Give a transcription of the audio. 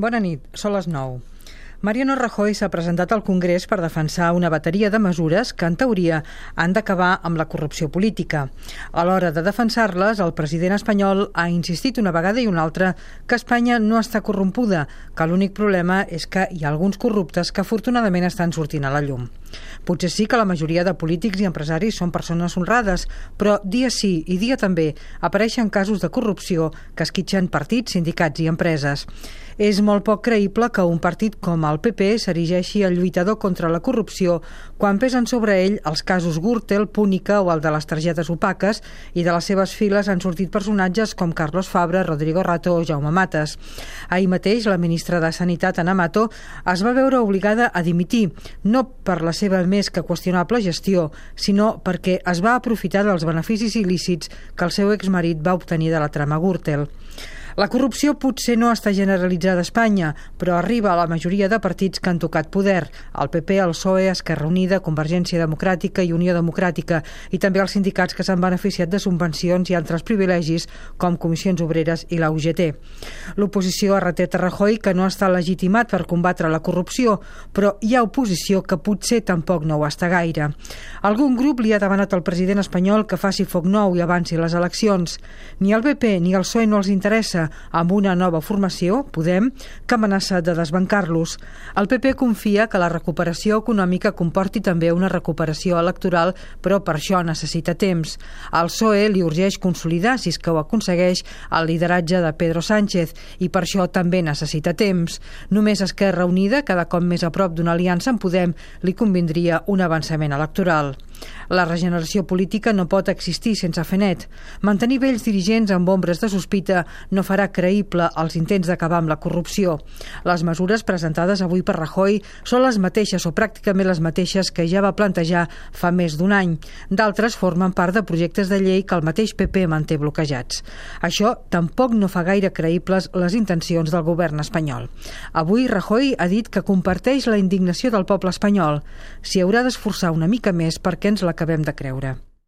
Bona nit, són les 9. Mariano Rajoy s'ha presentat al Congrés per defensar una bateria de mesures que, en teoria, han d'acabar amb la corrupció política. A l'hora de defensar-les, el president espanyol ha insistit una vegada i una altra que Espanya no està corrompuda, que l'únic problema és que hi ha alguns corruptes que afortunadament estan sortint a la llum. Potser sí que la majoria de polítics i empresaris són persones honrades, però dia sí i dia també apareixen casos de corrupció que esquitxen partits, sindicats i empreses. És molt poc creïble que un partit com el PP s'erigeixi el lluitador contra la corrupció quan pesen sobre ell els casos Gürtel, Púnica o el de les targetes opaques i de les seves files han sortit personatges com Carlos Fabra, Rodrigo Rato o Jaume Mates. Ahir mateix la ministra de Sanitat, Ana Mato, es va veure obligada a dimitir, no per la seva més que qüestionable gestió, sinó perquè es va aprofitar dels beneficis il·lícits que el seu exmarit va obtenir de la trama Gürtel. La corrupció potser no està generalitzada a Espanya, però arriba a la majoria de partits que han tocat poder, el PP, el PSOE, Esquerra Unida, Convergència Democràtica i Unió Democràtica, i també els sindicats que s'han beneficiat de subvencions i altres privilegis, com comissions obreres i la UGT. L'oposició ha retet a Rajoy que no està legitimat per combatre la corrupció, però hi ha oposició que potser tampoc no ho està gaire. Algun grup li ha demanat al president espanyol que faci foc nou i avanci les eleccions. Ni el PP ni el PSOE no els interessa amb una nova formació, Podem, que amenaça de desbancar-los. El PP confia que la recuperació econòmica comporti també una recuperació electoral, però per això necessita temps. Al PSOE li urgeix consolidar, si és que ho aconsegueix, el lideratge de Pedro Sánchez i per això també necessita temps. Només Esquerra Unida, cada cop més a prop d'una aliança en Podem, li convindria un avançament electoral. La regeneració política no pot existir sense fer net. Mantenir vells dirigents amb ombres de sospita no farà creïble els intents d'acabar amb la corrupció. Les mesures presentades avui per Rajoy són les mateixes o pràcticament les mateixes que ja va plantejar fa més d'un any. D'altres formen part de projectes de llei que el mateix PP manté bloquejats. Això tampoc no fa gaire creïbles les intencions del govern espanyol. Avui Rajoy ha dit que comparteix la indignació del poble espanyol. S'hi haurà d'esforçar una mica més perquè ens l'acabem de creure.